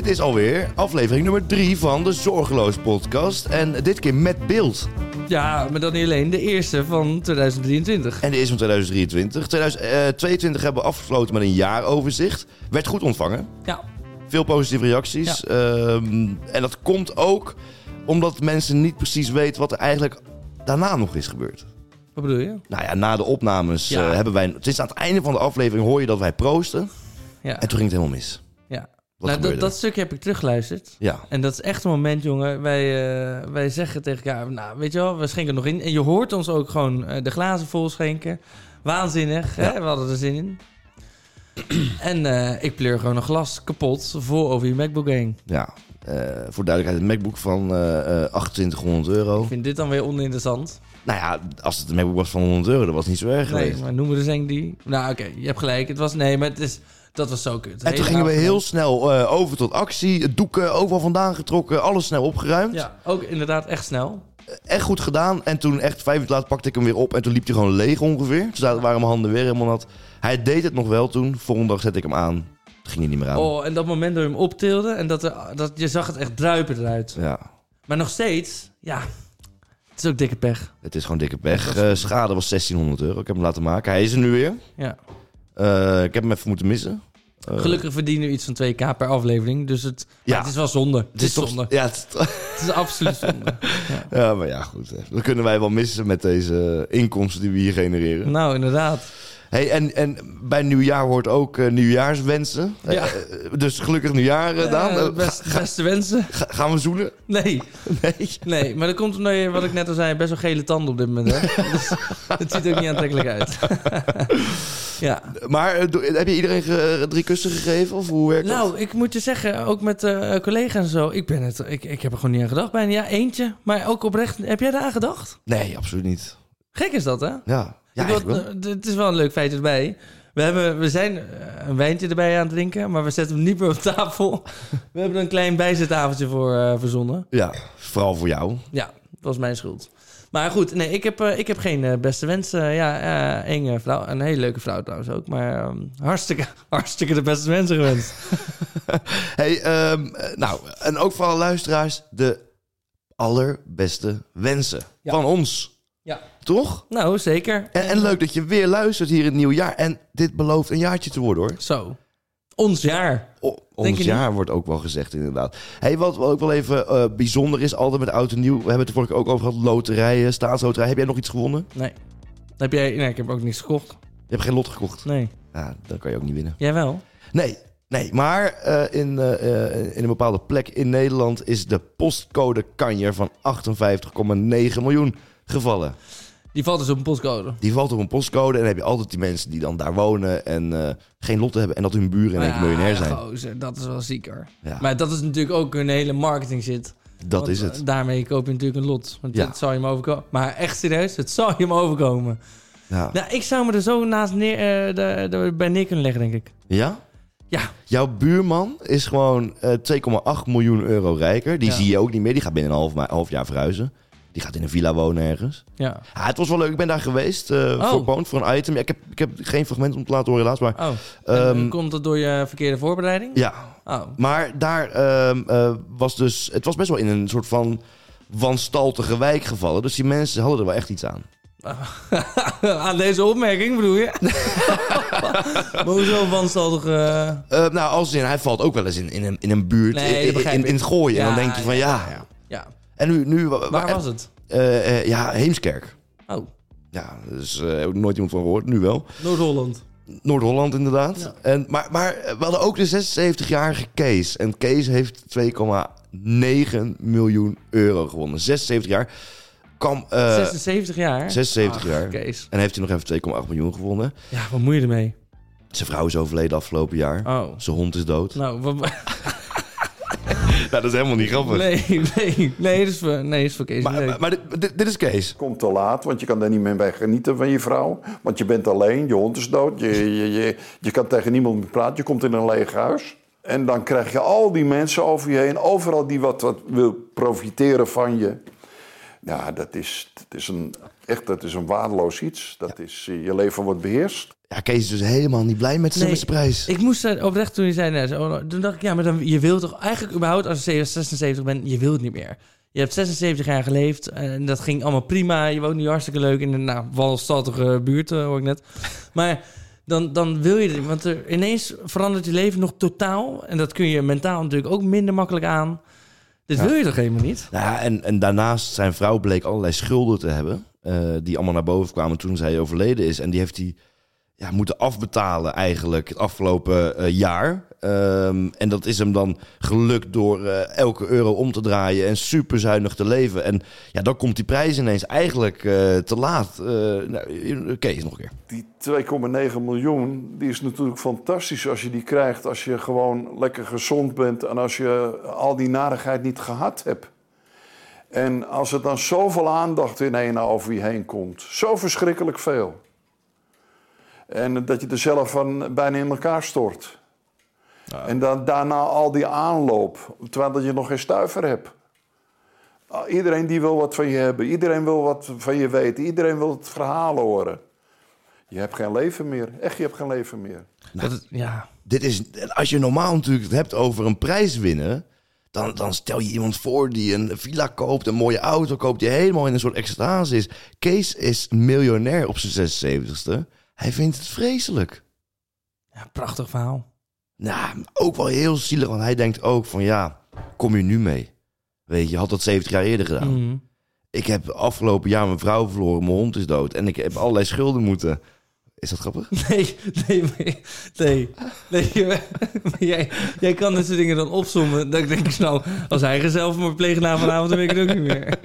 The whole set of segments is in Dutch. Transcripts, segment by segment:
Dit is alweer aflevering nummer 3 van de Zorgeloos podcast. En dit keer met beeld. Ja, maar dan niet alleen de eerste van 2023. En de eerste van 2023. 2022 hebben we afgesloten met een jaaroverzicht. Werd goed ontvangen. Ja, Veel positieve reacties. Ehm, en dat komt ook omdat mensen niet precies weten wat er eigenlijk daarna nog is gebeurd. wat bedoel je? Nou ja, na de opnames Ja. eh, hebben wij... Sinds aan het einde van de aflevering hoor je dat wij proosten. Ja, En toen ging het helemaal mis. Nou, dat, dat stukje heb ik teruggeluisterd. Ja. En dat is echt een moment, jongen. Wij, eh, wij zeggen tegen elkaar, nou, weet je wel, we schenken nog in. En je hoort ons ook gewoon eh, de glazen vol schenken. Waanzinnig, Ja. hè? We hadden er zin in. en eh, ik pleur gewoon een glas kapot voor over je MacBook heen. Ja. Voor duidelijkheid, een MacBook van eh, eh, 2800 euro. Ik vind dit dan weer oninteressant. Nou ja, als het een MacBook was van 100 euro, dat was niet zo erg Nee, geweest. maar noemen we de zeng die... Nou, oké, je hebt gelijk. Het was... Nee, maar het is... Dat was zo kut. En toen gingen we heel snel eh, over tot actie. Doeken overal vandaan getrokken, alles snel opgeruimd. Ja, ook inderdaad echt snel. Echt goed gedaan. En toen echt vijf minuten later pakte ik hem weer op. En toen liep hij gewoon leeg ongeveer. Toen waren mijn handen weer helemaal nat. Hij deed het nog wel toen. Volgende dag zette ik hem aan. Toen ging hij niet meer aan. Oh, en dat moment dat je hem optilde en dat, er, dat je zag het echt druipen eruit. Ja, Maar nog steeds, ja, het is ook dikke pech. het is gewoon dikke pech. Eh, schade was 1600 euro. Ik heb hem laten maken. Hij is er nu weer. Ja. Eh, ik heb hem even moeten missen. Eh, Gelukkig verdienen we iets van 2k per aflevering, dus het, Ja. het is wel zonde. Het, is zonde. Ja, het is- Het is absoluut zonde. Ja. ja, maar ja, goed. Dat kunnen wij wel missen met deze inkomsten die we hier genereren. Nou, inderdaad. Hey, en, en bij nieuwjaar hoort ook eh, nieuwjaarswensen. Ja. Eh, eh, dus gelukkig nieuwjaar, eh, Daan. Best, beste wensen. ga- gaan we zoenen? Nee, Nee. nee, maar dat komt omdat je, wat ik net al zei, best wel gele tanden op dit moment hebt. Dus het ziet er ook niet aantrekkelijk uit. ja. Maar heb je iedereen ge- drie kussen gegeven? Of hoe werkt dat? Nou, ik moet je zeggen, ook met collega's en zo, ik, ben het, ik, ik heb er gewoon niet aan gedacht bijna. Ja, eentje, maar ook oprecht, heb jij daar aan gedacht? Nee, absoluut niet. Gek is dat, hè? Ja, ja wel. eh, het is wel een leuk feit erbij. We, hebben, we zijn eh, een wijntje erbij aan het drinken, maar we zetten hem niet meer op tafel. We hebben een klein bijzettafeltje voor eh, verzonnen. Ja, vooral voor jou. Ja, dat was mijn schuld. Maar goed, nee, ik heb, ik heb geen beste wensen. ja, enge vrouw. Een hele leuke vrouw trouwens ook. Maar ehm, hartstikke, hartstikke de beste wensen gewenst. Hey, ehm, eh, nou, en ook voor alle luisteraars, de allerbeste wensen Ja. van ons. Ja. Toch? Nou, zeker. En, en leuk dat je weer luistert hier in het nieuwe jaar. En dit belooft een jaartje te worden hoor. Zo. Ons jaar. O, ons jaar wordt ook wel gezegd, inderdaad. Hey, wat ook wel even eh, bijzonder is, altijd met oud en nieuw. We hebben het er vorige ook over gehad. Loterijen, staatsloterij. Heb jij nog iets gewonnen? Nee. Heb jij... Nee, ik heb ook niks gekocht. Je hebt geen lot gekocht. Nee. Ja, dan kan je ook niet winnen. Jij wel? Nee, nee. Maar eh, in, eh, in een bepaalde plek in Nederland is de postcode kanjer van 58,9 miljoen gevallen. Die valt dus op een postcode. Die valt op een postcode en dan heb je altijd die mensen die dan daar wonen en eh, geen lot hebben. En dat hun buren in één keer miljonair zijn. gozer, dat is wel zieker. Ja, Maar dat is natuurlijk ook een hele marketing zit. dat is het. Daarmee koop je natuurlijk een lot. Want Ja. het zal je hem overkomen. Maar echt serieus, het zal je hem overkomen. Ja. Nou, ik zou me er zo naast neer, eh, de, de- bij neer kunnen leggen, denk ik. ja? Ja. Jouw buurman is gewoon eh 2,8 miljoen euro rijker. Die Ja. zie je ook niet meer. Die gaat binnen een half, half jaar verhuizen. Die gaat in een villa wonen ergens. Ja. Ja, het was wel leuk. Ik ben daar geweest eh, Oh. voor voor een item. Ja, ik, heb, ik heb geen fragment om te laten horen helaas. Maar Oh. Ehm, eh, komt het door je verkeerde voorbereiding? ja, Oh. Maar daar ehm, eh, was dus... Het was best wel in een soort van wanstaltige wijk gevallen. Dus die mensen hadden er wel echt iets aan. Aan deze opmerking bedoel je? maar hoezo wanstaltig... eh, Eh, nou, als in, hij valt ook wel eens in, in, een, in een buurt, Nee, dat in, in, het gooien. en dan denk je van ja. ja. Ja. En nu... nu wa- Waar wa- was het? eh, eh, ja, Heemskerk. Oh, Ja, dus eh, heb ik nooit iemand van gehoord. Nu wel. Noord-Holland. Noord-Holland inderdaad. Ja. En, maar, maar we hadden ook de 76-jarige Kees. En Kees heeft 2,9 miljoen euro gewonnen. 76 jaar. Kwam, eh, 76 jaar? 76 Ach, jaar. Kees. En heeft hij nog even 2,8 miljoen gewonnen. Ja, wat moet je ermee? Zijn vrouw is overleden afgelopen jaar. Oh. Zijn hond is dood. Nou, wat... Dat is helemaal niet grappig. Nee, nee, nee, dat is voor, nee, dat is voor Kees. Maar, nee. maar, maar dit, dit- dit is Kees. komt te laat, want je kan daar niet meer bij genieten van je vrouw. Want je bent alleen, je hond is dood, je, je, je, je kan tegen niemand meer praten, je komt in een leeg huis. En dan krijg je al die mensen over je heen, overal die wat, wat wil profiteren van je. Ja, dat is, dat is een, echt dat is een waardeloos iets. Dat is, eh, je leven wordt beheerst. Ja, Kees is dus helemaal niet blij met zijn Nee, prijs. Ik moest er oprecht toen je zei, toen dacht ik, ja, maar dan, je wilt toch eigenlijk überhaupt als je 76 bent, je wilt het niet meer. Je hebt 76 jaar geleefd en dat ging allemaal prima. Je woont nu hartstikke leuk in een nou, walstaltige buurt, eh, hoor ik net. Maar dan, dan wil je het, want er, ineens verandert je leven nog totaal. En dat kun je mentaal natuurlijk ook minder makkelijk aan. Dit wil je toch helemaal niet? Nou ja, en, en daarnaast zijn vrouw bleek allerlei schulden te hebben. eh, die allemaal naar boven kwamen toen zij overleden is. En die heeft hij ja, moeten afbetalen eigenlijk het afgelopen eh, jaar. Ehm, en dat is hem dan gelukt door eh, elke euro om te draaien en super zuinig te leven. En ja, dan komt die prijs ineens eigenlijk eh, te laat. Nou, Kees, nog een keer. Die 2,9 miljoen, die is natuurlijk fantastisch als je die krijgt. Als je gewoon lekker gezond bent en als je al die narigheid niet gehad hebt. En als er dan zoveel aandacht ineens over je heen komt. Zo verschrikkelijk veel. En dat je er zelf van bijna in elkaar stort. En dan daarna al die aanloop, terwijl dat je nog geen stuiver hebt. Ah, Iedereen die wil wat van je hebben. Iedereen wil wat van je weten. Iedereen wil het verhaal horen. Je hebt geen leven meer. Echt, je hebt geen leven meer. Dat het- ja. Dit is, als je normaal natuurlijk het hebt over een prijs winnen... Dan, dan stel je iemand voor die een villa koopt, een mooie auto koopt... die helemaal in een soort extase is. Kees is miljonair op zijn 76ste. Hij vindt het vreselijk. ja, prachtig verhaal. Nou, ook wel heel zielig, want hij denkt ook van... ja, kom je nu mee? Weet je, je had dat 70 jaar eerder gedaan. Mhm. Ik heb afgelopen jaar mijn vrouw verloren, mijn hond is dood... en ik heb allerlei schulden moeten... Is dat grappig? Nee, nee, nee. nee, nee maar jij, jij kan dit soort dingen dan opzommen. Dan denk ik, nou, als hij zelf maar plegen na vanavond, dan weet ik het ook niet meer.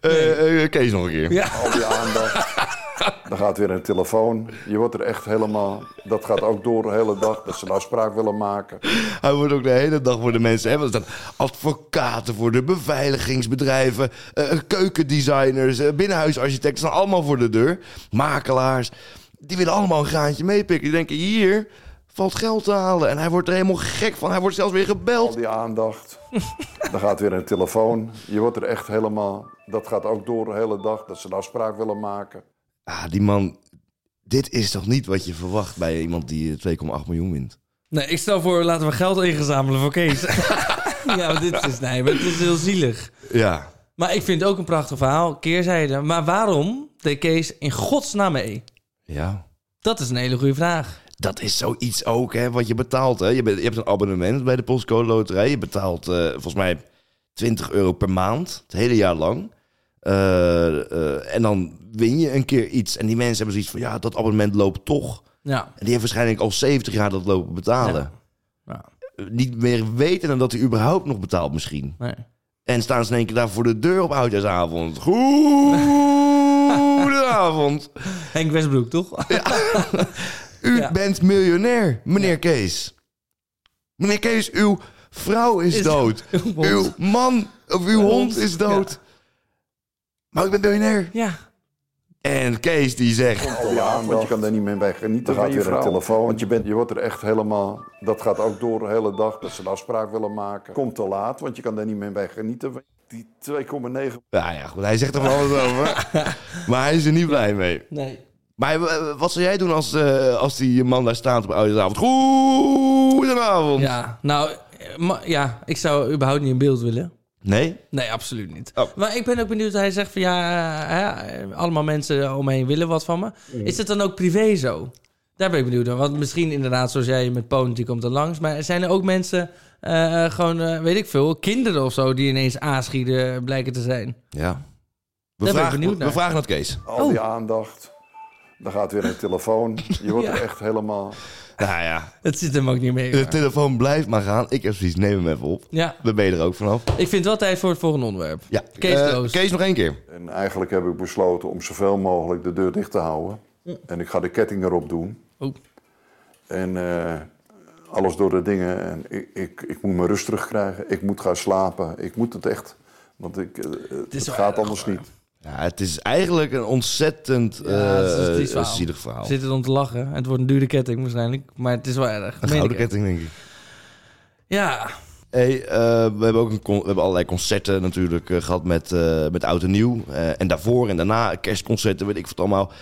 Eh, eh, Kees nog een keer. Ja, Al die aandacht. Dan gaat weer een telefoon. Je wordt er echt helemaal... Dat gaat ook door de hele dag. Dat ze een afspraak willen maken. Hij wordt ook de hele dag voor de mensen. Hè? Want staan advocaten voor de beveiligingsbedrijven, eh, keukendesigners, eh, binnenhuisarchitecten staan allemaal voor de deur. Makelaars. Die willen allemaal een graantje meepikken. Die denken, hier valt geld te halen. En hij wordt er helemaal gek van. Hij wordt zelfs weer Al gebeld. die aandacht. Dan gaat weer een telefoon. Je wordt er echt helemaal... Dat gaat ook door de hele dag. Dat ze een afspraak willen maken. Ah, die man... Dit is toch niet wat je verwacht bij iemand die eh, 2,8 miljoen wint? nee, ik stel voor, laten we geld ingezamelen voor Kees. ja, dit is, nee, maar het is heel zielig. Ja. Maar ik vind het ook een prachtig verhaal, keerzijde. Maar waarom deed Kees in godsnaam mee? Ja. Dat is een hele goede vraag. Dat is zoiets ook, hè, wat je betaalt. Hè. Je, bent- je hebt een abonnement bij de Postcode Loterij. Je betaalt eh, volgens mij 20 euro per maand, het hele jaar lang. Eh, eh, en dan win je een keer iets. En die mensen hebben zoiets van, ja, dat abonnement loopt toch. Ja. En die heeft waarschijnlijk al 70 jaar dat lopen betalen. ja. Eh, Niet meer weten dan dat hij überhaupt nog betaalt misschien. Nee. En staan ze in één keer daar voor de deur op oudjaarsavond. Goedenavond. Henk Westbroek, toch? U Ja. bent miljonair, meneer Kees. Meneer Kees, uw vrouw is, Is- dood. Uw man of uw Uw hond hond, is dood. Ja. Maar ik ben miljonair. Ja. En Kees die zegt... Aandacht. Want je kan daar niet meer bij genieten. Dan gaat weer een telefoon. Want je, bent, je wordt er echt helemaal... Dat gaat ook door de hele dag. Dat ze een afspraak willen maken. Komt te laat, want je kan daar niet meer bij genieten. Die 2,9 Ja, ja, goed, hij zegt er van alles over. maar hij is er niet blij mee. Nee. Maar eh, wat zou jij doen als, eh, als die man daar staat op oudjaarsavond? Goedenavond. Ja, nou, eh, ja, ik zou überhaupt niet in beeld willen. Nee? Nee, absoluut niet. Oh. Maar ik ben ook benieuwd, hij zegt van ja, eh, eh, allemaal mensen om me heen willen wat van me. Is het dan ook privé zo? Daar ben ik benieuwd naar. Want misschien inderdaad, zoals jij met Poon, die komt er langs. Maar zijn er ook mensen, eh, gewoon, eh, weet ik veel, kinderen of zo, die ineens aanschieten blijken te zijn? Ja. We, ben ik vragen, benieuwd we naar. vragen het Kees. Al die aandacht. Dan gaat weer een telefoon. Je wordt Ja. er echt helemaal... Nou ja, Het zit hem ook niet mee. de telefoon blijft maar gaan. Ik heb zoiets, neem hem even op. Ja, Dan ben je er ook vanaf. ik vind het wel tijd voor het volgende onderwerp. Ja. Kees Eh. Kees nog één keer. En eigenlijk heb ik besloten om zoveel mogelijk de deur dicht te houden. En ik ga de ketting erop doen. Oh. En eh, alles door de dingen. En ik, ik, ik moet mijn rust terugkrijgen. Ik moet gaan slapen. Ik moet het echt. Want ik, eh, het, gaat anders niet. Ja, het is eigenlijk een ontzettend Ja, het is een eh, verhaal. zielig verhaal. Zitten om te lachen. Het wordt een dure ketting waarschijnlijk. Maar het is wel erg. Een gouden ketting, denk ik. Ja, Hey, eh, we hebben ook een we hebben allerlei concerten natuurlijk eh, gehad met, met Oud en Nieuw. En daarvoor en daarna kerstconcerten, weet ik wat allemaal.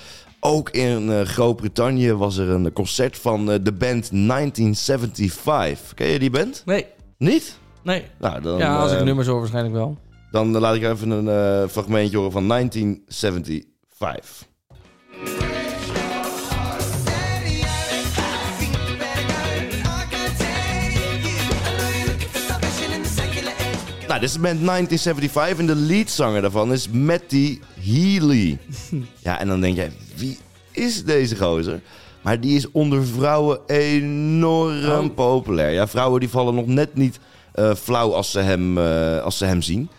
Ook in Groot-Brittannië was er een concert van de band 1975. Ken je die band? Nee, Niet? nee. Nou, dan, ja, als ik nummers hoor waarschijnlijk wel. Dan laat ik even een eh, fragmentje horen van 1975. Nou, dit is band 1975 en de leadzanger daarvan is Matty Healy. ja, en dan denk jij, wie is deze gozer? Maar die is onder vrouwen enorm Oh. populair. Ja, vrouwen die vallen nog net niet eh, flauw als ze, hem, eh, als ze hem zien.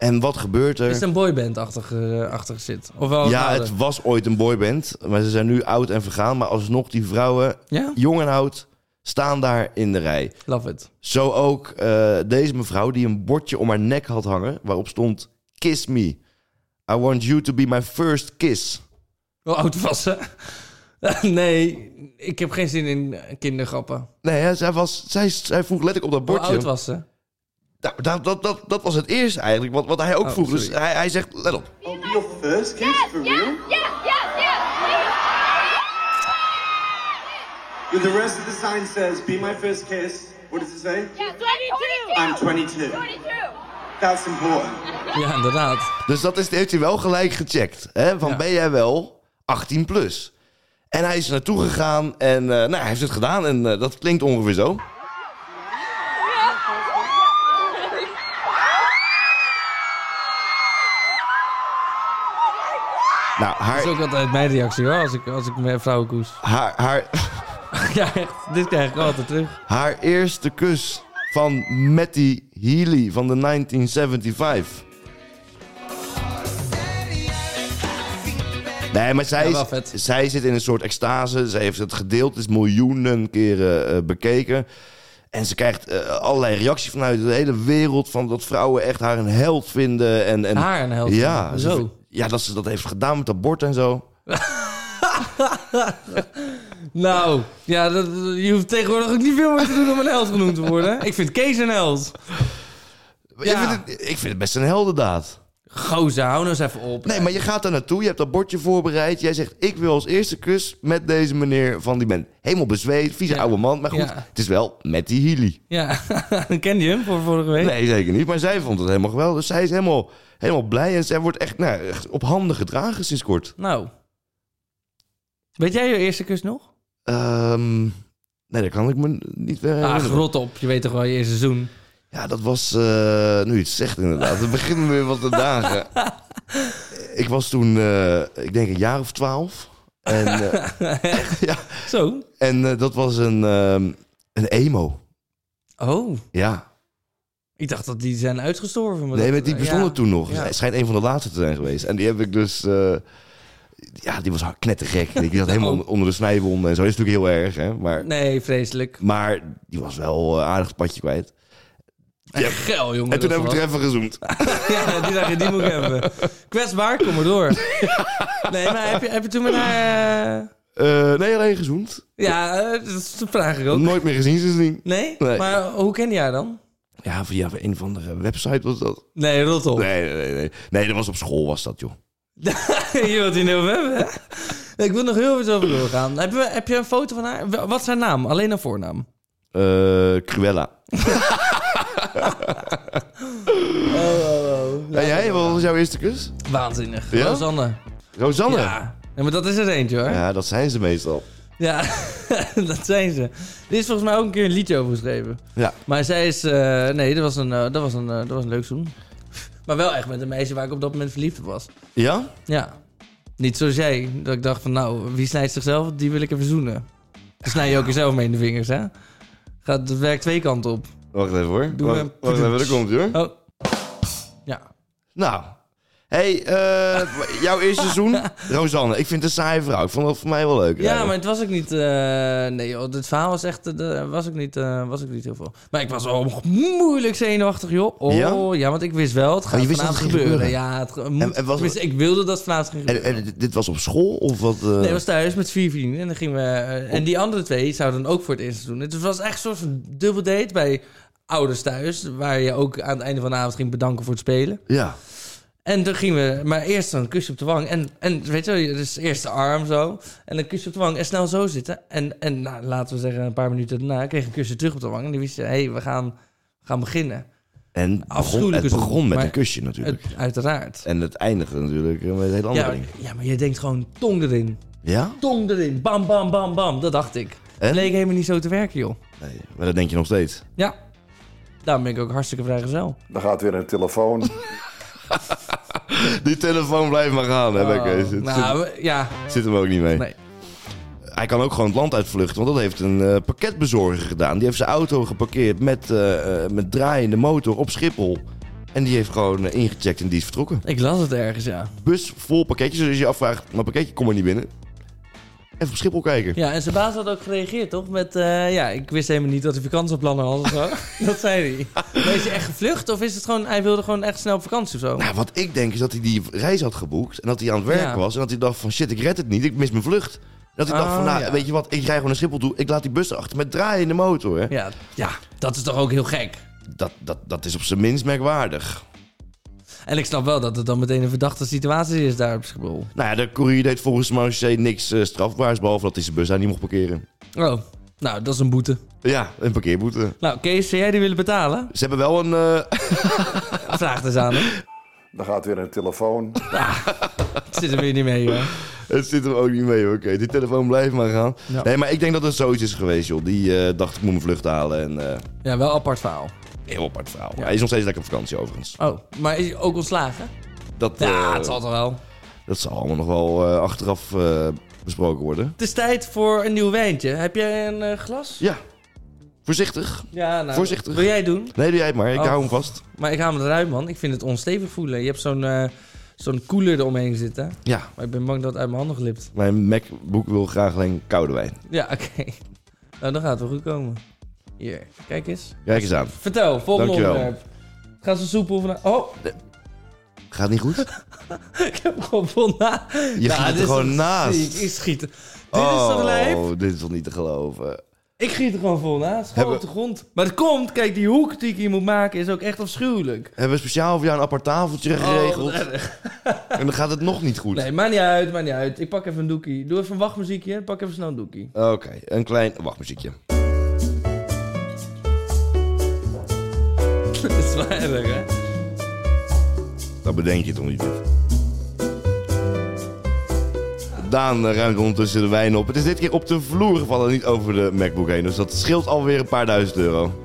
En wat gebeurt er? Is het een boyband-achtig eh, achtig zit? Of wel ja, ouder? het was ooit een boyband, maar ze zijn nu oud en vergaan. Maar alsnog, die vrouwen, Ja? jong en oud, staan daar in de rij. Love it. Zo ook eh, deze mevrouw die een bordje om haar nek had hangen... waarop stond, kiss me. I want you to be my first kiss. Hoe oud was ze? nee, ik heb geen zin in eh, kindergrappen. Nee, hè, zij, was, zij, zij vroeg letterlijk op dat Hoe bordje... oud was ze? Nou, dat, dat, dat, dat was het eerste eigenlijk, wat, wat hij ook Oh, vroeg. Dus hij, hij zegt, let op. Oh, your first kiss? For real? Yeah, yeah, yeah. Yeah, the rest of the sign says, be my first kiss. What does it say? Yeah, 22. I'm 22. 22. That's important. Ja, inderdaad. Dus dat is, heeft hij wel gelijk gecheckt. Hè? Van Ja. ben jij wel 18 plus? En hij is er naartoe gegaan en eh, nou, hij heeft het gedaan. En eh, dat klinkt ongeveer zo. Nou, Dat is ook altijd mijn reactie hoor, als ik, als ik mijn vrouwen koes. haar, haar, ja, echt. Dit krijg ik altijd terug. haar eerste kus van Matty Healy van de 1975. Nee, maar zij, Ja, is- zij zit in een soort extase. Zij heeft het gedeeld, het is miljoenen keren eh, bekeken. En ze krijgt eh, allerlei reacties vanuit de hele wereld... van dat vrouwen echt haar een held vinden. En, en, Haar een held Ja, vinden. Zo. Ja, dat ze dat heeft gedaan met dat bord en zo. Nou, ja, dat, je hoeft tegenwoordig ook niet veel meer te doen om een held genoemd te worden. Ik vind Kees een held. Ik, vind het, ik vind het best een heldendaad. Gozer, hou nou eens even op. Nee, maar je gaat daar naartoe, je hebt dat bordje voorbereid. Jij zegt, ik wil als eerste kus met deze meneer van die man. Helemaal bezweet, vieze Ja. oude man. Maar goed, Ja. het is wel met die Healy. Ja, ken je hem voor vorige week? Nee, zeker niet. Maar zij vond het helemaal geweldig. Dus zij is helemaal, helemaal blij. En zij wordt echt, nou, echt op handen gedragen sinds kort. Nou. Weet jij je eerste kus nog? Ehm, nee, dat kan ik me niet meer Ah, herinneren. rot op. Je weet toch wel je eerste seizoen. Ja, dat was, eh, nu het zegt inderdaad. Het beginnen weer wat de dagen. ik was toen, eh, ik denk een jaar of twaalf. En, eh, ja, Zo. en dat was een, ehm, een emo. Oh. Ja, Ik dacht dat die zijn uitgestorven. maar nee, maar die bestonden ja. toen nog. Ja. Hij schijnt een van de laatste te zijn geweest. En die heb ik dus... eh, ja, die was knettergek. Die zat helemaal Oh. onder, de snijwonden en zo. Dat is natuurlijk heel erg, hè. Maar, Nee, vreselijk. maar die was wel eh, aardig het padje kwijt. Ja. Geil, jongen. En toen heb ik er even gezoend. Ja, die dacht je, die moet ik hebben. Kwetsbaar, kom maar door. Nee, maar heb je, heb je toen met haar... eh, Eh, nee, alleen gezoend. Ja, eh, dat vraag ik ook. Nooit meer gezien sindsdien. Nee? Nee. Maar hoe ken je haar dan? Ja, via een van de website was dat. Nee, rot op. Nee, nee, nee, nee. Nee, dat was op school was dat, joh. je wilt hier niet over hebben, hè? Ik wil nog heel veel over doorgaan. Heb je, heb je een foto van haar? Wat is haar naam? Alleen een voornaam. Eh Cruella. En jij, wat was jouw eerste kus? Waanzinnig. Ja? Rosanne. Rosanne? Ja, Ja. ja, maar dat is er eentje, hoor. dat zijn ze meestal. Ja, dat zijn ze. Er is volgens mij ook een keer een liedje over geschreven. Ja. Maar zij is... eh, nee, dat was, een, eh, dat, was een, eh, dat was een leuk zoen. Maar wel echt met een meisje waar ik op dat moment verliefd op was. Ja? Ja. Niet zoals jij. Dat ik dacht van, nou, wie snijdt zichzelf? Die wil ik even zoenen. Dan snij je ook jezelf mee in de vingers, hè? Gaat, het werkt twee kanten op. Wacht even hoor. Doe wacht, wacht even, daar komt hoor. Oh. Ja. Nou. Hey, eh, jouw eerste seizoen? Rosanne, ik vind het een saaie vrouw. Ik vond dat voor mij wel leuk. Ja, eigenlijk. maar het was ook niet... eh, nee, joh, dit verhaal was echt... eh, was, ook niet, was ook niet heel veel. Maar ik was wel moeilijk zenuwachtig, joh. Oh, Ja? ja, want ik wist wel, het gaat je wist dat vanavond het ging gebeuren. gebeuren? Ja, het ge- moet, en was- ik wilde dat het vanavond ging En, gebeuren. en dit was op school of wat? Nee, het was thuis met vier vrienden. En, dan gingen we, en die andere twee zouden dan ook voor het eerst doen. Het was echt een soort van dubbel date bij ouders thuis. Waar je ook aan het einde van de avond ging bedanken voor het spelen. Ja. En toen gingen we, maar eerst een kusje op de wang. En, en weet je, wel, dus eerst de arm zo. En een kusje op de wang en snel zo zitten. En, en nou, laten we zeggen, een paar minuten daarna kreeg ik een kusje terug op de wang. En die wist, hé, hey, we gaan, we gaan beginnen. En begon, het begon met maar- een kusje natuurlijk. Het, uiteraard. En het eindigde natuurlijk met een hele andere Ja, ding. ja, maar je denkt gewoon tong erin. Ja? Tong erin. Bam, bam, bam, bam. Dat dacht ik. En? Het leek helemaal niet zo te werken, joh. Nee, maar dat denk je nog steeds. Ja. Daarom ben ik ook hartstikke vrijgezel. Dan gaat weer een telefoon. Die telefoon blijft maar gaan, hè, bij Kees. Het nou, we- ja. zit, zit hem ook niet mee. Nee. Hij kan ook gewoon het land uitvluchten, want dat heeft een eh, pakketbezorger gedaan. Die heeft zijn auto geparkeerd met, eh, eh, met draaiende motor op Schiphol. En die heeft gewoon ingecheckt en die is vertrokken. Ik las het ergens, ja. Bus vol pakketjes, dus als je je afvraagt, mijn pakketje komt er niet binnen. Even op Schiphol kijken. Ja, en zijn baas had ook gereageerd, toch? Met, eh, ja, ik wist helemaal niet dat hij vakantieplannen had of zo. dat zei hij. Maar is hij echt gevlucht of is het gewoon, hij wilde gewoon echt snel op vakantie of zo? Nou, wat ik denk is dat hij die reis had geboekt en dat hij aan het werk Ja. was. En dat hij dacht van shit, ik red het niet, ik mis mijn vlucht. Dat hij dacht Oh, van, nou, ja. weet je wat, ik rij gewoon naar Schiphol toe. Ik laat die bus erachter met draaiende motor. Hè. Ja, ja, dat is toch ook heel gek. Dat, dat, dat is op zijn minst merkwaardig. En ik snap wel dat het dan meteen een verdachte situatie is daar op Schiphol. Nou ja, de courier deed volgens Marché niks eh, strafbaars, behalve dat hij zijn bus daar niet mocht parkeren. Oh, nou, dat is een boete. Ja, een parkeerboete. Nou, Kees, zou jij die willen betalen? Ze hebben wel een... eh, Vraag eens aan hem. Dan gaat weer een telefoon. Het zit er weer niet mee, hoor. het zit er ook niet mee, oké. Die telefoon blijft maar gaan. Ja. Nee, maar ik denk dat het zoiets is geweest, joh. Die eh, dacht, ik moet mijn vlucht halen. En eh, Ja, wel apart verhaal. Heel apart verhaal. Ja. Hij is nog steeds lekker op vakantie, overigens. Oh, maar is hij ook ontslagen? Dat, Ja, eh, het zal toch wel. dat zal allemaal nog wel eh, achteraf eh, besproken worden. Het is tijd voor een nieuw wijntje. Heb jij een glas? Ja, voorzichtig. Ja, nou. Voorzichtig. Wil jij het doen? Nee, doe jij het maar. Ik Oh. hou hem vast. Maar ik haal hem eruit, man. Ik vind het onstevig voelen. Je hebt zo'n zo'n koeler eromheen zitten. Ja, Maar ik ben bang dat het uit mijn handen glipt. mijn MacBook wil graag alleen koude wijn. Ja, oké. Nou, dan gaat het wel goed komen. Hier, kijk eens. Kijk eens aan. Vertel, volgende Dankjewel. onderwerp. Gaat ze soepel van... Oh, Gaat niet goed? ik heb gewoon vol na... Je dit er gewoon naast. ziek. Ik schiet. Dit is toch lijp? Oh, dit is toch niet te geloven. Ik giet er gewoon vol naast. Gewoon op de grond. Maar het komt, kijk, die hoek die ik hier moet maken is ook echt afschuwelijk. Hebben we speciaal voor jou een apart tafeltje Oh, geregeld. erg. en dan gaat het nog niet goed. Nee, maakt niet uit, maakt niet uit. Ik pak even een doekie. Doe even een wachtmuziekje. Pak even snel een doekie. Oké, een klein wachtmuziekje. Dat is wel erg, hè? Dat bedenk je toch niet? Daan eh, ruimt ondertussen de wijn op. Het is dit keer op de vloer gevallen, niet over de MacBook heen. Dus dat scheelt alweer een paar duizend euro.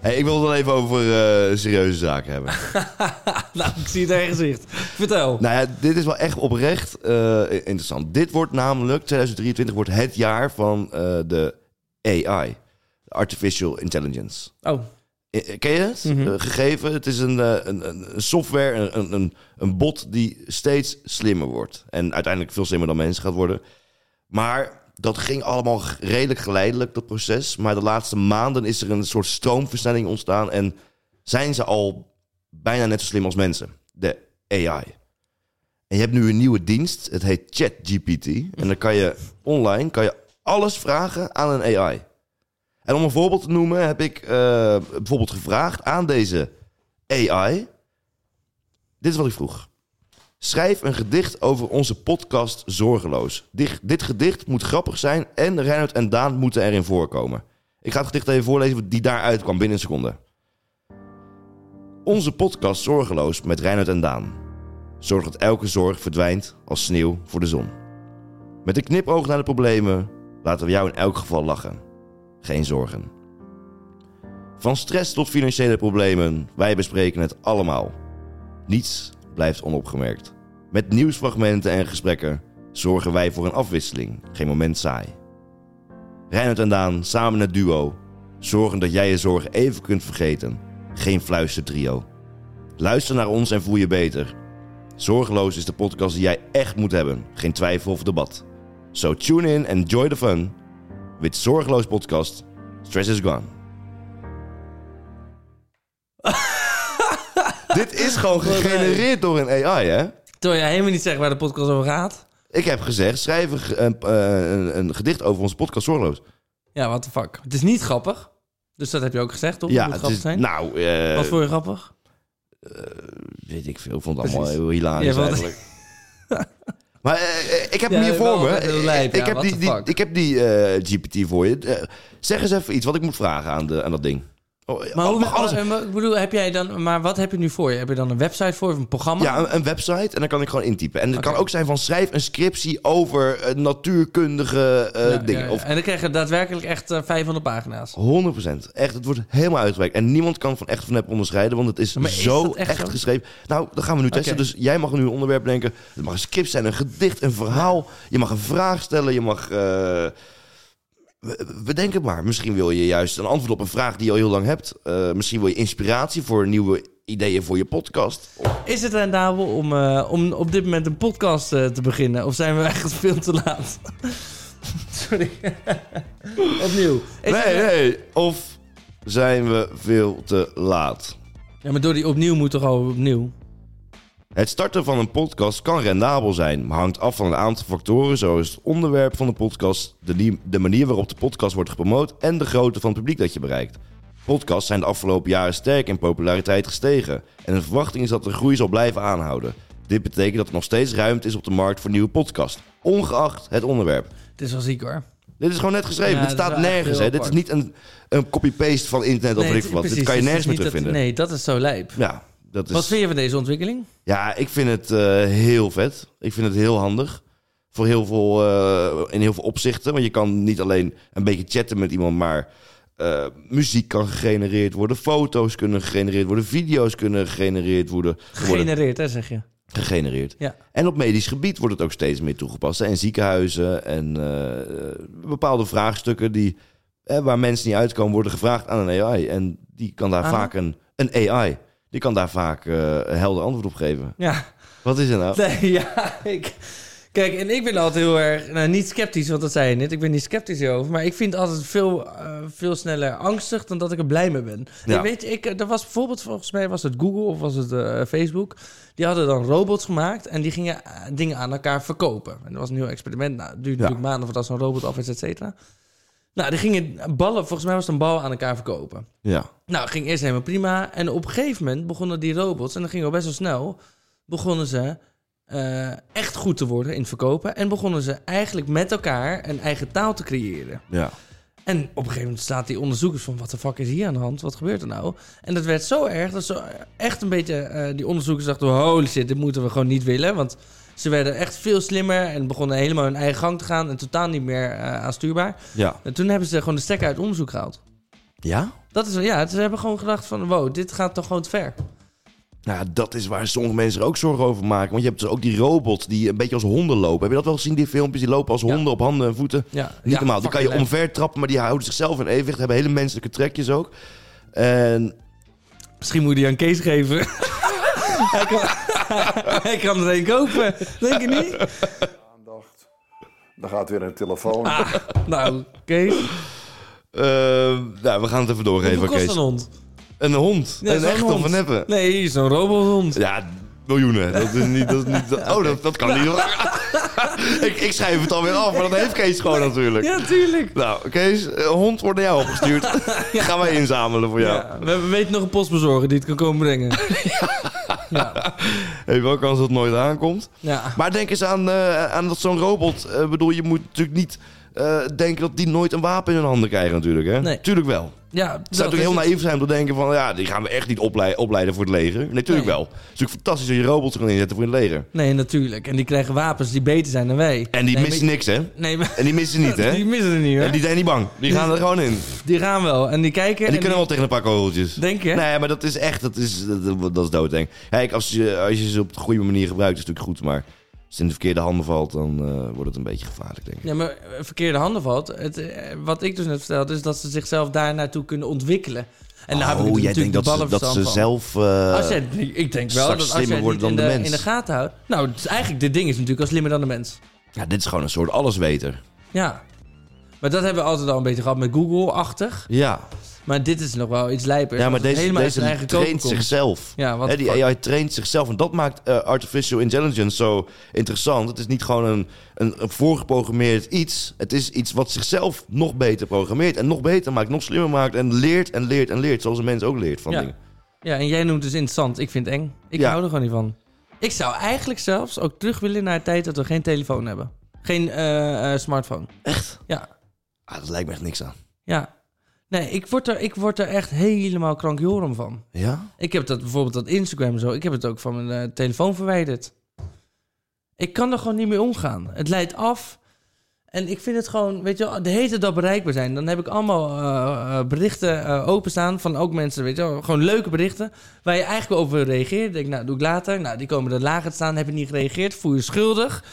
Hey, ik wil het wel even over eh, serieuze zaken hebben. Nou, ik zie het aan je gezicht. Vertel. nou ja, dit is wel echt oprecht eh, interessant. Dit wordt namelijk, 2023 wordt het jaar van de AI. Artificial Intelligence. Oh, Ken je het? Mhm. Eh, gegeven, het is een, eh, een, een software, een- een, een, bot die steeds slimmer wordt. En uiteindelijk veel slimmer dan mensen gaat worden. Maar dat ging allemaal redelijk geleidelijk, dat proces. Maar de laatste maanden is er een soort stroomversnelling ontstaan. En zijn ze al bijna net zo slim als mensen. De AI. En je hebt nu een nieuwe dienst. Het heet ChatGPT. En dan kan je online kan je alles vragen aan een AI. En om een voorbeeld te noemen heb ik eh, bijvoorbeeld gevraagd aan deze AI. Dit is wat ik vroeg. Schrijf een gedicht over onze podcast Zorgeloos. Dit, dit gedicht moet grappig zijn en Reinhard en Daan moeten erin voorkomen. Ik ga het gedicht even voorlezen die daaruit kwam binnen een seconde. Onze podcast Zorgeloos met Reinhard en Daan. Zorg dat elke zorg verdwijnt als sneeuw voor de zon. Met een knipoog naar de problemen laten we jou in elk geval lachen geen zorgen. Van stress tot financiële problemen, wij bespreken het allemaal. Niets blijft onopgemerkt. Met nieuwsfragmenten en gesprekken zorgen wij voor een afwisseling, geen moment saai. Reinhard en Daan, samen het duo, zorgen dat jij je zorgen even kunt vergeten. Geen fluistertrio. Luister naar ons en voel je beter. Zorgeloos is de podcast die jij echt moet hebben, geen twijfel of debat. So tune in and enjoy the fun with Zorgeloos Podcast. Stress is gone. Dit is gewoon gegenereerd door een AI, hè? terwijl jij helemaal niet zegt waar de podcast over gaat. Ik heb gezegd, schrijf een, eh, een, een gedicht over onze podcast Zorgeloos. Ja, what the fuck. Het is niet grappig. Dus dat heb je ook gezegd, toch? Ja, Moet het grappig is, zijn. nou, eh, Wat vond je grappig? weet ik veel. Ik vond het allemaal heel hilarisch Ja, eigenlijk. maar eh, ik heb Ja, hem hier voor me. lijp, ik, heb die, ik heb die eh, GPT voor je. Eh, zeg eens even iets wat ik moet vragen aan, de, aan dat ding. Oh, Maar, hoe, mag alles- eh, ik bedoel, heb jij dan, maar wat heb je nu voor je? Heb je dan een website voor of een programma? Ja, een, een website en dan kan ik gewoon intypen. En het kan ook zijn van schrijf een scriptie over eh, natuurkundige eh, Ja, dingen. ja, ja. Of En dan krijg je daadwerkelijk echt eh, 500 pagina's. 100%. Echt, het wordt helemaal uitgewerkt. En niemand kan van echt van nep onderscheiden, want het is, zo echt echt, zo? geschreven. Nou, dat gaan we nu testen. Dus jij mag nu een onderwerp denken. Het mag een script zijn, een gedicht, een verhaal. Je mag een vraag stellen. Je mag. We, denken maar. Misschien wil je juist een antwoord op een vraag die je al heel lang hebt. Eh, misschien wil je inspiratie voor nieuwe ideeën voor je podcast. Is het rendabel om, eh, om op dit moment een podcast eh, te beginnen? Of zijn we echt veel te laat? Sorry. Opnieuw. Is nee, het- nee. Of zijn we veel te laat? Ja, maar door die opnieuw moet toch al opnieuw? Het starten van een podcast kan rendabel zijn, maar hangt af van een aantal factoren zoals het onderwerp van de podcast, de, nie- de manier waarop de podcast wordt gepromoot en de grootte van het publiek dat je bereikt. Podcasts zijn de afgelopen jaren sterk in populariteit gestegen en de verwachting is dat de groei zal blijven aanhouden. Dit betekent dat er nog steeds ruimte is op de markt voor nieuwe podcasts, ongeacht het onderwerp. Het is wel ziek hoor. Dit is gewoon net geschreven, Ja, dit staat nergens. Hè. Dit is niet een, een copy-paste van internet of weet ik veel wat. dit kan je nergens meer terugvinden. Nee, dat is zo lijp. Ja, dat is... Wat vind je van deze ontwikkeling? Ja, ik vind het eh, heel vet. Ik vind het heel handig. Voor heel veel, eh, in heel veel opzichten. Want je kan niet alleen een beetje chatten met iemand, maar eh, muziek kan gegenereerd worden. Foto's kunnen gegenereerd worden. Video's kunnen gegenereerd worden. Gegenereerd, hè, zeg je. gegenereerd. Ja. En op medisch gebied wordt het ook steeds meer toegepast. In ziekenhuizen en bepaalde vraagstukken die, waar mensen niet uitkomen, worden gevraagd aan een AI. En die kan daar vaak een, een AI. Die kan daar vaak eh, helder antwoord op geven. Ja, Wat is er nou? nee, ja, ik... Kijk, en ik ben altijd heel erg, nou niet sceptisch, want dat zei je net. Ik ben niet sceptisch hierover, maar ik vind altijd veel, eh, veel sneller angstig dan dat ik er blij mee ben. Ja. Ik weet, ik, er was bijvoorbeeld, volgens mij was het Google of was het eh, Facebook. Die hadden dan robots gemaakt en die gingen dingen aan elkaar verkopen. En dat was een nieuw experiment. Nou, het duurde Ja. natuurlijk maanden voordat zo'n robot af is, et cetera. Nou, die gingen ballen, volgens mij was het een bal aan elkaar verkopen. Ja. Nou, ging eerst helemaal prima. En op een gegeven moment begonnen die robots, en dat ging al best wel snel, begonnen ze eh, echt goed te worden in het verkopen. En begonnen ze eigenlijk met elkaar een eigen taal te creëren. Ja. En op een gegeven moment staat die onderzoekers van... wat de fuck is hier aan de hand? Wat gebeurt er nou? En dat werd zo erg dat ze echt een beetje... eh, die onderzoekers dachten... holy shit, dit moeten we gewoon niet willen. Want ze werden echt veel slimmer... en begonnen helemaal hun eigen gang te gaan... en totaal niet meer eh, aanstuurbaar. Ja. En toen hebben ze gewoon de stekker uit onderzoek gehaald. Ja? Dat is, ja, ze hebben gewoon gedacht van... wow, dit gaat toch gewoon te ver. Nou, dat is waar sommige mensen er ook zorgen over maken. Want je hebt dus ook die robots die een beetje als honden lopen. Heb je dat wel gezien, die filmpjes? Die lopen als Ja. honden op handen en voeten. Ja, Niet ja, normaal. Die kan je omver trappen, maar die houden zichzelf in evenwicht. Hebben hele menselijke trekjes ook. En Misschien moet je die aan Kees geven. hij, kan, er een kopen. Denk je niet? Aandacht. Dan gaat weer een telefoon. Ah, nou, Kees. eh, nou, we gaan het even doorgeven, Hoeveel kost Kees. een hond? Een hond. Ja, een echt hond. of een neppe. Nee, zo'n robothond. Ja, miljoenen. Dat is niet... Dat is niet dat- oh, dat, dat kan niet. ik, ik schrijf het alweer af, maar dat heeft Kees gewoon natuurlijk. Ja, tuurlijk. Nou, Kees, een hond wordt naar jou opgestuurd. Gaan wij inzamelen voor jou. Ja, we, we weten nog een postbezorger die het kan komen brengen. ja. Hey, wel kans dat het nooit aankomt. ja. Maar denk eens aan, eh, aan dat zo'n robot... eh, bedoel, je moet natuurlijk niet eh, denken dat die nooit een wapen in hun handen krijgen natuurlijk. Hè? Nee. Tuurlijk wel. Ja, Het zou natuurlijk heel naïef zijn om te denken van... ja, die gaan we echt niet oplei- opleiden voor het leger. Nee, natuurlijk Nee. wel. Het is natuurlijk fantastisch dat je robots kan inzetten voor het leger. Nee, natuurlijk. En die krijgen wapens die beter zijn dan wij. En die nee, missen niks, hè? Nee, maar... En die missen niet, hè? Die missen er niet, hoor. En die zijn niet bang. Die gaan er gewoon in. Die gaan wel. En die kijken... En die kunnen wel tegen een paar kogeltjes. Denk je? Nee, maar dat is echt, dat is, dat, dat is doodeng. Kijk, als je, als je ze op de goede manier gebruikt, is het natuurlijk goed. Maar als het in de verkeerde handen valt, dan eh, wordt het een beetje gevaarlijk, denk ik. Ja, maar eh, verkeerde handen valt. Het, eh, wat ik dus net vertelde, is dat ze zichzelf daar naartoe kunnen ontwikkelen. En daar heb ik oh, jij natuurlijk denkt de dat ze, dat ze van. zelf... eh, Als jij, ik denk wel dat als slimmer jij worden niet in dan de, de mens. in de gaten houdt... Nou, is eigenlijk, dit ding is natuurlijk al slimmer dan de mens. Ja, dit is gewoon een soort allesweter. Ja. Maar dat hebben we altijd al een beetje gehad met Google-achtig. Ja. Maar dit is nog wel iets lijpers. Ja, maar deze, deze traint zichzelf. Ja, wat Hè, die. AI traint zichzelf. En dat maakt eh, artificial intelligence zo interessant. Het is niet gewoon een, een, een voorgeprogrammeerd iets. Het is iets wat zichzelf nog beter programmeert. En nog beter maakt, nog slimmer maakt. En leert en leert en leert. Zoals een mens ook leert van Ja. dingen. Ja, en jij noemt het dus interessant. Ik vind het eng. Ik Ja. hou er gewoon niet van. Ik zou eigenlijk zelfs ook terug willen naar de tijd dat we geen telefoon hebben. Geen eh, eh, smartphone. Echt? Ja. Ah, dat lijkt me echt niks aan. Ja. Nee, ik word er, ik word er echt helemaal krankjorum van. Ja? Ik heb dat bijvoorbeeld dat Instagram en zo. Ik heb het ook van mijn eh, telefoon verwijderd. Ik kan er gewoon niet mee omgaan. Het leidt af. En ik vind het gewoon, weet je wel, de hele dat bereikbaar zijn. Dan heb ik allemaal eh, eh, berichten openstaan van ook mensen, weet je wel, gewoon leuke berichten. Waar je eigenlijk over. Ik denk, nou, doe ik later. Nou, die komen er lager te staan, heb je niet gereageerd, voel je schuldig.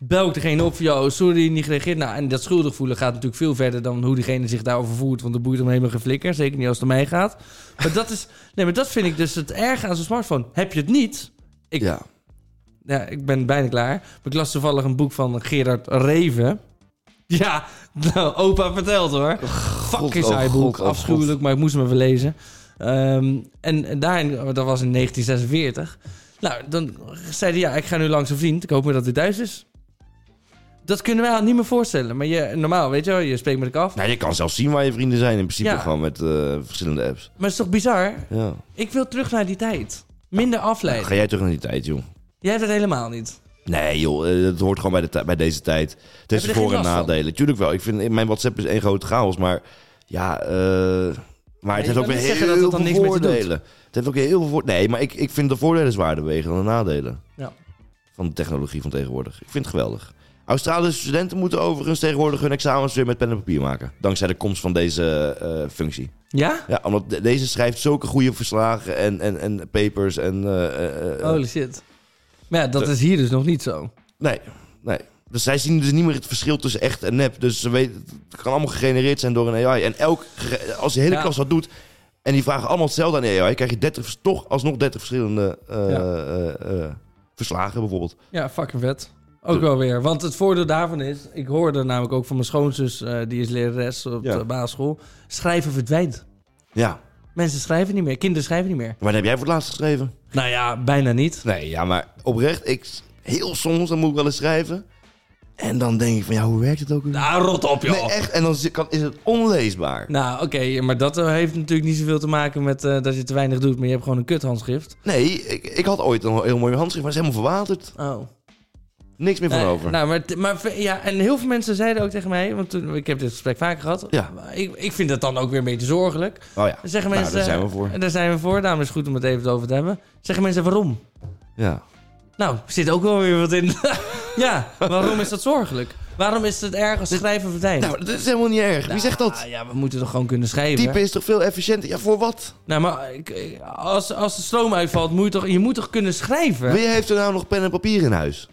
Bel ik degene op van, jou, sorry, niet gereageerd. Nou, en dat schuldig voelen gaat natuurlijk veel verder dan hoe diegene zich daarover voelt. Want de boeit om helemaal geen flikker. Zeker niet als het om mij gaat. Maar dat is, nee, maar dat vind ik dus het erge aan zo'n smartphone. Heb je het niet, ik, Ja. ja, ik ben bijna klaar. Maar ik las toevallig een boek van Gerard Reven. Ja, nou, opa vertelt hoor. Oh saai God, boek, oh afschuwelijk, maar ik moest hem even lezen. Ehm, en daarin, dat was in 1946. Nou, dan zei hij, ja, ik ga nu langs een vriend. Ik hoop maar dat hij thuis is. Dat kunnen wij al niet meer voorstellen. Maar je, normaal, weet je wel, je spreekt met elkaar af. Nou, je kan zelfs zien waar je vrienden zijn. In principe Ja. gewoon met eh, verschillende apps. Maar het is toch bizar? Ja. Ik wil terug naar die tijd. Minder afleiden. Ga jij terug naar die tijd, joh? Jij hebt het helemaal niet. Nee, joh, eh, het hoort gewoon bij, de bij deze tijd. Het heeft voor- en van? nadelen. Tuurlijk wel. Ik vind mijn WhatsApp is één grote chaos, maar ja, eh, maar het je heeft ook weer heel dat het dan veel voordelen. Het heeft ook heel veel voordelen. Nee, maar ik, ik vind de voordelen zwaarder wegen dan de nadelen Ja. van de technologie van tegenwoordig. Ik vind het geweldig. Australische studenten moeten overigens tegenwoordig hun examens weer met pen en papier maken. Dankzij de komst van deze eh, functie. Ja? Ja, omdat de- deze schrijft zulke goede verslagen en, en, en papers en... eh, eh, Holy shit. Maar ja, dat is hier dus nog niet zo. Nee, nee. Dus zij zien dus niet meer het verschil tussen echt en nep. Dus ze weten, het kan allemaal gegenereerd zijn door een AI. En elk, als de hele Ja. klas dat doet... en die vragen allemaal hetzelfde aan de AI... krijg je 30, vers- toch alsnog 30 verschillende Ja. verslagen bijvoorbeeld. Ja, fucking vet. Ook wel weer. Want het voordeel daarvan is... Ik hoorde namelijk ook van mijn schoonzus... eh, die is lerares op Ja. de basisschool. Schrijven verdwijnt. Ja. Mensen schrijven niet meer. Kinderen schrijven niet meer. Wanneer heb jij voor het laatst geschreven? Nou ja, bijna niet. Nee, ja, maar oprecht. Ik, heel soms dan moet ik wel eens schrijven. En dan denk ik van, ja, hoe werkt het ook? weer? Nou, rot op, joh. nee, echt. En dan is het onleesbaar. Nou, oké. maar dat eh, heeft natuurlijk niet zoveel te maken met eh, dat je te weinig doet. Maar je hebt gewoon een kuthandschrift. Nee, ik, ik had ooit een heel mooi handschrift, maar het is helemaal verwaterd. Oh. Niks meer van over. Nou, maar, maar ja, en heel veel mensen zeiden ook tegen mij... Want toen, ik heb dit gesprek vaker gehad. Ja. Ik, ik vind dat dan ook weer een beetje zorgelijk. oh ja, zeggen Nou, mensen... daar zijn we eh, voor. Daar zijn we voor. Daarom is het goed om het even over te hebben. Zeggen mensen waarom? ja. Nou, er zit ook wel weer wat in. ja, waarom is dat zorgelijk? Waarom is het erg als schrijven verdwijnt? Nou, dat is helemaal niet erg. Wie zegt dat? Ja, we moeten toch gewoon kunnen schrijven? Typen is toch veel efficiënter? Ja, voor wat? Nou, maar als, als de stroom uitvalt, moet je toch, je moet toch kunnen schrijven? Wie heeft er nou nog pen en papier in huis?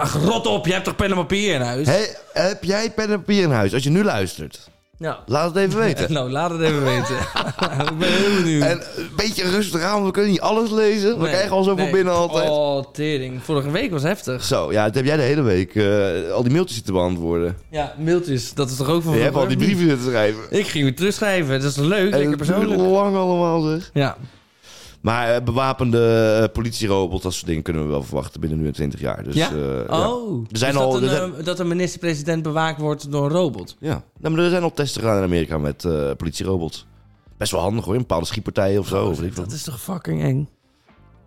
Ach, rot op, je hebt toch pen en papier in huis? Heb jij pen en papier in huis? Als je nu luistert, Ja. laat het even weten. Nou, laat het even weten. ik ben heel benieuwd. En een beetje rustig aan, want we kunnen niet alles lezen. We Nee, krijgen al zoveel nee. binnen altijd. Oh, tering. Vorige week was heftig. Zo, ja, dat heb jij de hele week eh, al die mailtjes te beantwoorden. Ja, mailtjes, dat is toch ook van je hebt al die vroeger? brieven te schrijven. Ik ging weer terugschrijven, dat is leuk, En lekker het duurt persoonlijk. lang allemaal, zeg. Ja, Maar eh, bewapende uh, politierobots, dat soort dingen kunnen we wel verwachten binnen nu en 20 jaar. Dus, Ja? eh, ja. oh. Er zijn Dus al- dat, een, er zijn- eh, dat een minister-president bewaakt wordt door een robot. Ja, nou, maar er zijn al testen gedaan in Amerika met eh, politierobots. Best wel handig hoor, in bepaalde schietpartijen of zo. dat is toch fucking eng?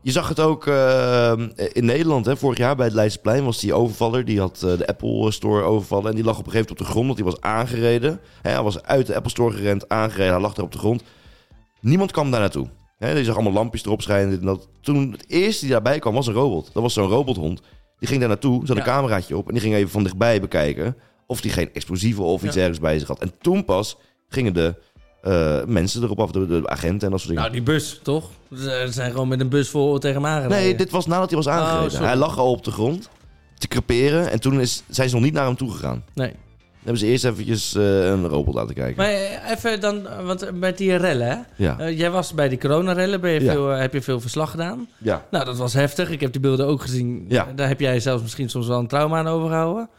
Je zag het ook eh, in Nederland. Hè. Vorig jaar bij het Leidseplein was die overvaller. Die had eh, de Apple Store overvallen. En die lag op een gegeven moment op de grond, want die was aangereden. Hè, hij was uit de Apple Store gerend, aangereden. Hij lag daar op de grond. Niemand kwam daar naartoe. Hè, je zag allemaal lampjes erop schijnen. en dat. Toen het eerste die daarbij kwam was een robot. Dat was zo'n robothond. Die ging daar naartoe, zat een Ja. cameraatje op. En die ging even van dichtbij bekijken of die geen explosieven of iets Ja. ergens bij zich had. En toen pas gingen de eh, mensen erop af, de, de agenten en dat soort dingen. Nou, die bus, toch? Ze zijn gewoon met een bus vol tegen hem aangereden. Nee, dit was nadat hij was aangereden. Oh, sorry. hij lag al op de grond te creperen en toen is, zijn ze nog niet naar hem toe gegaan. Nee. Dan hebben ze eerst eventjes eh, een robot laten kijken. Maar eh, even dan, eh, want met die rellen, hè? Ja. Eh, jij was bij die coronarellen, ben je Ja. veel, heb je veel verslag gedaan? ja. Nou, dat was heftig. Ik heb die beelden ook gezien. Ja. Daar heb jij zelfs misschien soms wel een trauma aan overgehouden.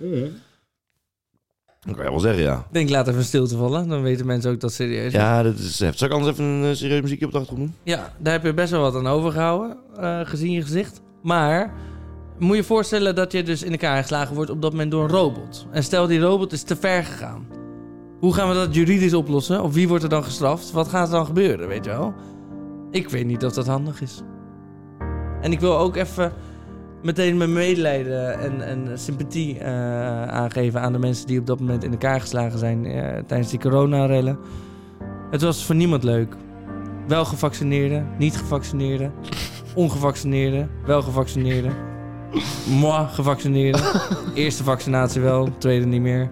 Dat kan je wel zeggen, ja. Ik denk, laat even stil te vallen. Dan weten mensen ook dat serieus is. Ja, dat is heftig. Zal ik anders even een eh, serieus muziekje op de achtergrond doen? Ja, daar heb je best wel wat aan overgehouden, eh, gezien je gezicht. Maar moet je voorstellen dat je dus in elkaar geslagen wordt op dat moment door een robot. En stel die robot is te ver gegaan. Hoe gaan we dat juridisch oplossen? Of wie wordt er dan gestraft? Wat gaat er dan gebeuren, weet je wel? Ik weet niet of dat handig is. En ik wil ook even meteen mijn medelijden en, en sympathie eh, aangeven aan de mensen die op dat moment in elkaar geslagen zijn eh, tijdens die coronarellen. Het was voor niemand leuk. Wel gevaccineerden, niet gevaccineerden, ongevaccineerden, wel gevaccineerden. Moi, gevaccineerden. Eerste vaccinatie wel, tweede niet meer.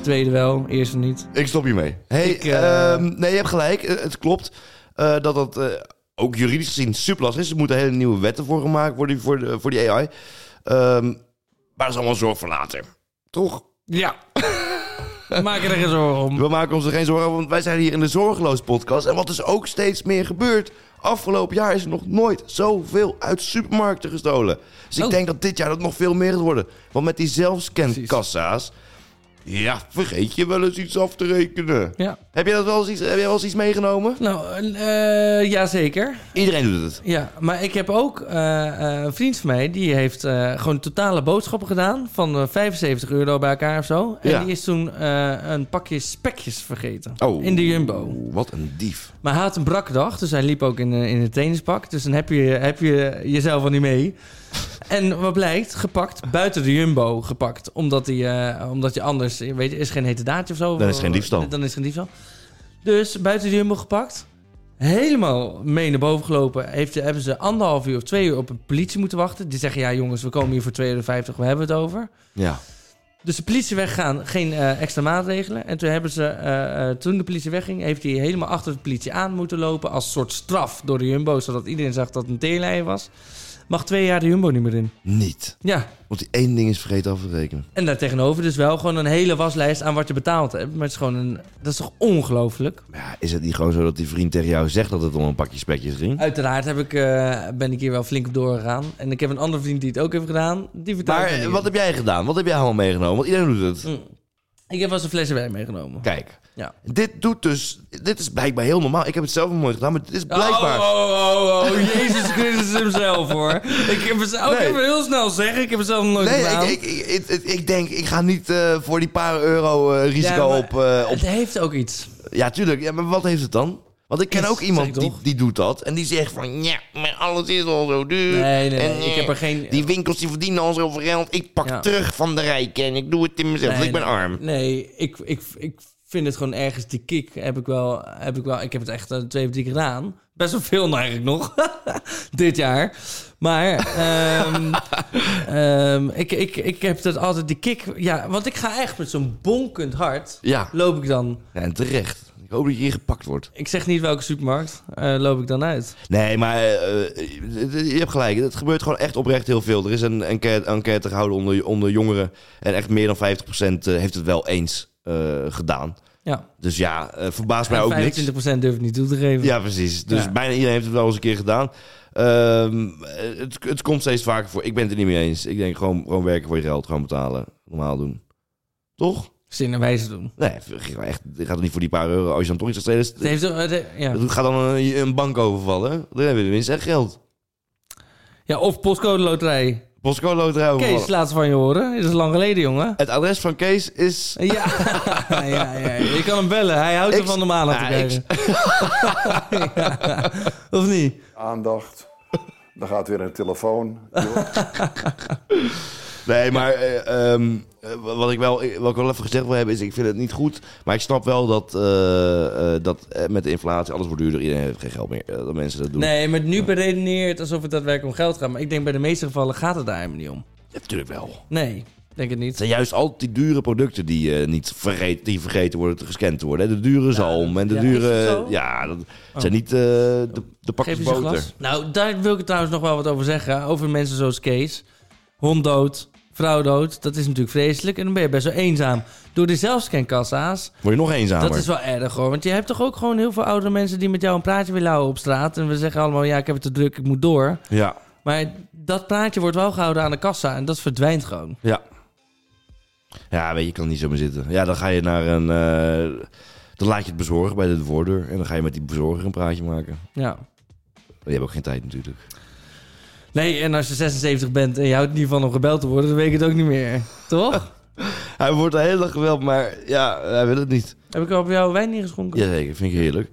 Tweede wel, eerste niet. Ik stop hiermee. Hey, Ik, eh, ehm, nee, je hebt gelijk. Eh, Het klopt eh, dat dat eh, ook juridisch gezien super lastig is. Er moeten hele nieuwe wetten voor gemaakt worden voor, de, voor die AI. Ehm, maar dat is allemaal zorg voor later. Toch? Ja. Maak je er geen zorgen om. We maken ons er geen zorgen over, want wij zijn hier in de Zorgeloos podcast. En wat is ook steeds meer gebeurd. Afgelopen jaar is er nog nooit zoveel uit supermarkten gestolen. Dus ik Oh. denk dat dit jaar dat nog veel meer gaat worden. Want met die zelfscankassa's... Ja, vergeet je wel eens iets af te rekenen. Ja. Heb jij dat wel eens iets, heb jij wel eens iets meegenomen? Nou, eh ja zeker. Iedereen doet het. Ja, maar ik heb ook eh, eh, een vriend van mij, die heeft eh, gewoon totale boodschappen gedaan van eh, 75 euro bij elkaar of zo. En Ja. die is toen een pakje spekjes vergeten Oh. in de Jumbo. Wat een dief. Maar hij had een brakke dag, dus hij liep ook in, in het trainingspak. Dus dan heb je, heb je jezelf al niet mee. En wat blijkt, gepakt, buiten de Jumbo gepakt. Omdat, die, eh, omdat je anders, weet je, is geen hetedaadje of zo. Dan is geen diefstal. Dan is geen diefstal. Dus buiten de Jumbo gepakt. Helemaal mee naar boven gelopen. Heeft, hebben ze anderhalf uur of twee uur op een politie moeten wachten. Die zeggen, ja jongens, we komen hier voor 2,50 euro, we hebben het over. Ja. Dus de politie weggaan, geen eh, extra maatregelen. En toen hebben ze, eh, toen de politie wegging, heeft hij helemaal achter de politie aan moeten lopen als soort straf door de Jumbo, zodat iedereen zag dat het een teerlijn was. Mag twee jaar de Jumbo niet meer in. Niet. Ja, Want die één ding is vergeten af te rekenen. en daartegenover dus wel gewoon een hele waslijst aan wat je betaald hebt. Maar het is gewoon een, dat is toch ongelooflijk? Ja, is het niet gewoon zo dat die vriend tegen jou zegt dat het om een pakje spekjes ging? Uiteraard heb ik, eh, ben ik hier wel flink op doorgegaan. En ik heb een andere vriend die het ook heeft gedaan. Die vertelt Maar wat heb jij gedaan? Wat heb jij allemaal meegenomen? Want iedereen doet het. Mm. Ik heb wel eens een flesje wijn meegenomen. Kijk, Ja. dit doet dus... Dit is blijkbaar heel normaal. Ik heb het zelf nog nooit gedaan, maar dit is blijkbaar... Oh, oh, oh, oh, Jezus Christus hemzelf hoor. Ik heb het ook Nee. even heel snel zeggen. Ik heb het zelf nog nooit Nee, gedaan. ik, ik, ik, ik, ik denk, ik ga niet eh, voor die paar euro eh, risico Ja, op, eh, op... Het heeft ook iets. Ja, tuurlijk. Ja, maar wat heeft het dan? Want ik ken Is, ook iemand die, die doet dat. En die zegt van, ja, maar alles is al zo duur. Nee, nee, En, nee, ik heb er geen... Die winkels die verdienen al zoveel geld. Ik pak Ja. terug van de rijken en ik doe het in mezelf. Nee, ik ben arm. Nee, ik, ik, ik vind het gewoon ergens die kick. Heb ik wel, heb ik wel. Ik heb het echt eh, twee of drie keer gedaan. Best wel veel eigenlijk nog. Dit jaar. Maar ehm, ehm, ik, ik, ik heb dat altijd die kick. Ja, want ik ga echt met zo'n bonkend hart. Ja. Loop ik dan. en terecht. Ik hoop dat je hier gepakt wordt. Ik zeg niet welke supermarkt. eh, loop ik dan uit. Nee, maar eh, eh, je hebt gelijk. Het gebeurt gewoon echt oprecht heel veel. Er is een enquête, enquête gehouden onder, onder jongeren. En echt meer dan 50% heeft het wel eens gedaan. Ja. Dus ja, verbaast mij ook niks. 25% durf ik niet toe te geven. Ja, precies. Dus Ja. bijna iedereen heeft het wel eens een keer gedaan. Ehm, het, het komt steeds vaker voor. Ik ben het er niet mee eens. Ik denk gewoon, gewoon werken voor je geld. Gewoon betalen. Normaal doen. Toch? Zin en wijze doen. Nee, echt, je gaat er niet voor die paar euro. Als je dan toch iets gaat Het stelen... heeft, het he- ja. Ga dan een, een bank overvallen. Dan hebben we tenminste echt geld. ja, of postcode loterij. Postcode loterij overvallen. Kees, laat van je horen. Dat is lang geleden, jongen. Het adres van Kees is... Ja. ja, ja, je kan hem bellen. Hij houdt ervan om aandacht te Ja, krijgen. Ja. Of niet? Aandacht. Dan gaat weer een telefoon. Nee, maar eh, ehm, eh, wat, ik wel, wat ik wel even gezegd wil hebben is... Ik vind het niet goed. Maar ik snap wel dat, eh, eh, dat eh, met de inflatie alles wordt duurder. Iedereen heeft geen geld meer. eh, dat mensen dat doen. Nee, maar nu beredeneert alsof het daadwerkelijk om geld gaat. Maar ik denk bij de meeste gevallen gaat het daar helemaal niet om. Ja, natuurlijk wel. Nee, denk het Het niet. zijn juist altijd die dure producten die, eh, niet vergeet, die vergeten worden te gescand te worden. hè. De dure zalm en de ja, dure... is het zo? Ja, dat Oh. zijn niet eh, de, de pakjes Geef eens een boter. glas. Nou, daar wil ik trouwens nog wel wat over zeggen. Over mensen zoals Kees. Hond dood, vrouw dood. Dat is natuurlijk vreselijk. En dan ben je best wel eenzaam. Door die zelfscankassa's. Word je nog eenzamer. Dat is wel erg hoor. Want je hebt toch ook gewoon heel veel oudere mensen die met jou een praatje willen houden op straat. En we zeggen allemaal, ja, ik heb het te druk, ik moet door. Ja, Maar dat praatje wordt wel gehouden aan de kassa en dat verdwijnt gewoon. ja. Ja, weet je, je kan niet zo meer zitten. Ja, dan ga je naar een... eh, dan laat je het bezorgen bij de voordeur. En dan ga je met die bezorger een praatje maken. Ja. Je hebt ook geen tijd natuurlijk. Nee, en als je 76 bent en je houdt niet van om gebeld te worden, dan weet ik het ook niet meer. Toch? Hij wordt de hele dag geweld, maar ja, hij wil het niet. Heb ik al op jouw wijn ingeschonken? Jazeker, vind ik heerlijk.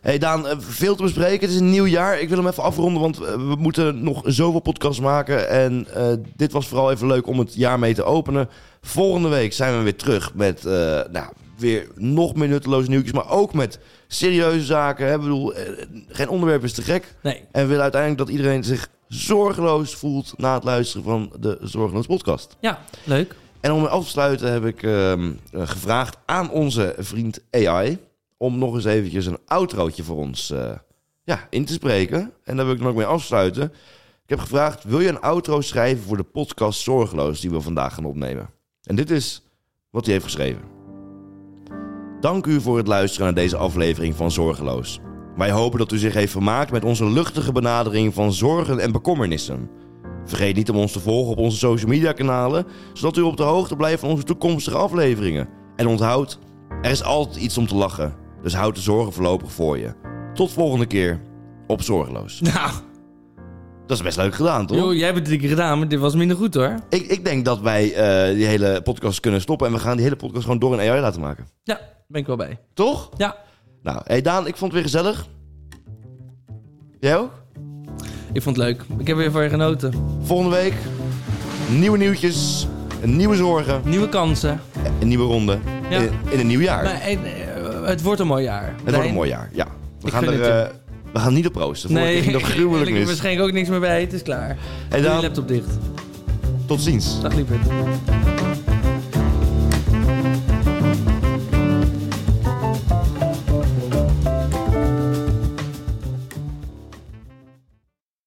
hey Daan, eh, veel te bespreken. Het is een nieuw jaar. Ik wil hem even afronden, want eh, we moeten nog zoveel podcasts maken. En eh, dit was vooral even leuk om het jaar mee te openen. Volgende week zijn we weer terug met nou, weer nog meer nutteloze nieuwtjes. Maar ook met serieuze zaken. Hè? Ik bedoel, eh, geen onderwerp is te gek. Nee. En we willen uiteindelijk dat iedereen zich zorgeloos voelt na het luisteren van de Zorgeloos podcast. Ja, leuk. En om af te sluiten heb ik ehm, eh, gevraagd aan onze vriend AI... om nog eens eventjes een outrootje voor ons eh, ja, in te spreken. En daar wil ik dan ook mee afsluiten. Ik heb gevraagd, wil je een outro schrijven voor de podcast Zorgeloos... die we vandaag gaan opnemen? En dit is wat hij heeft geschreven. Dank u voor het luisteren naar deze aflevering van Zorgeloos. Wij hopen dat u zich heeft vermaakt met onze luchtige benadering van zorgen en bekommernissen... Vergeet niet om ons te volgen op onze social media kanalen, zodat u op de hoogte blijft van onze toekomstige afleveringen. En onthoud, er is altijd iets om te lachen, dus houd de zorgen voorlopig voor je. Tot volgende keer op Zorgeloos. Nou, Dat is best leuk gedaan, toch? joh, jij hebt het drie keer gedaan, maar dit was minder goed hoor. Ik, ik denk dat wij eh, die hele podcast kunnen stoppen en we gaan die hele podcast gewoon door een AI laten maken. Ja, ben ik wel bij. Toch? Ja, Nou, hey Daan, ik vond het weer gezellig. Jij ook? ik vond het leuk. Ik heb weer van je genoten. Volgende week nieuwe nieuwtjes, nieuwe zorgen, Nieuwe kansen. een nieuwe ronde Ja. in, in een nieuw jaar. Maar eh, het wordt een mooi jaar. Het wordt een mooi jaar, ja. We Ik gaan, er, eh, we gaan niet op proosten. Nee, ging dat gruwelijk ik heb mis. waarschijnlijk ook niks meer bij. Het is klaar. En dan, laptop dicht. tot ziens. Dag lieverd.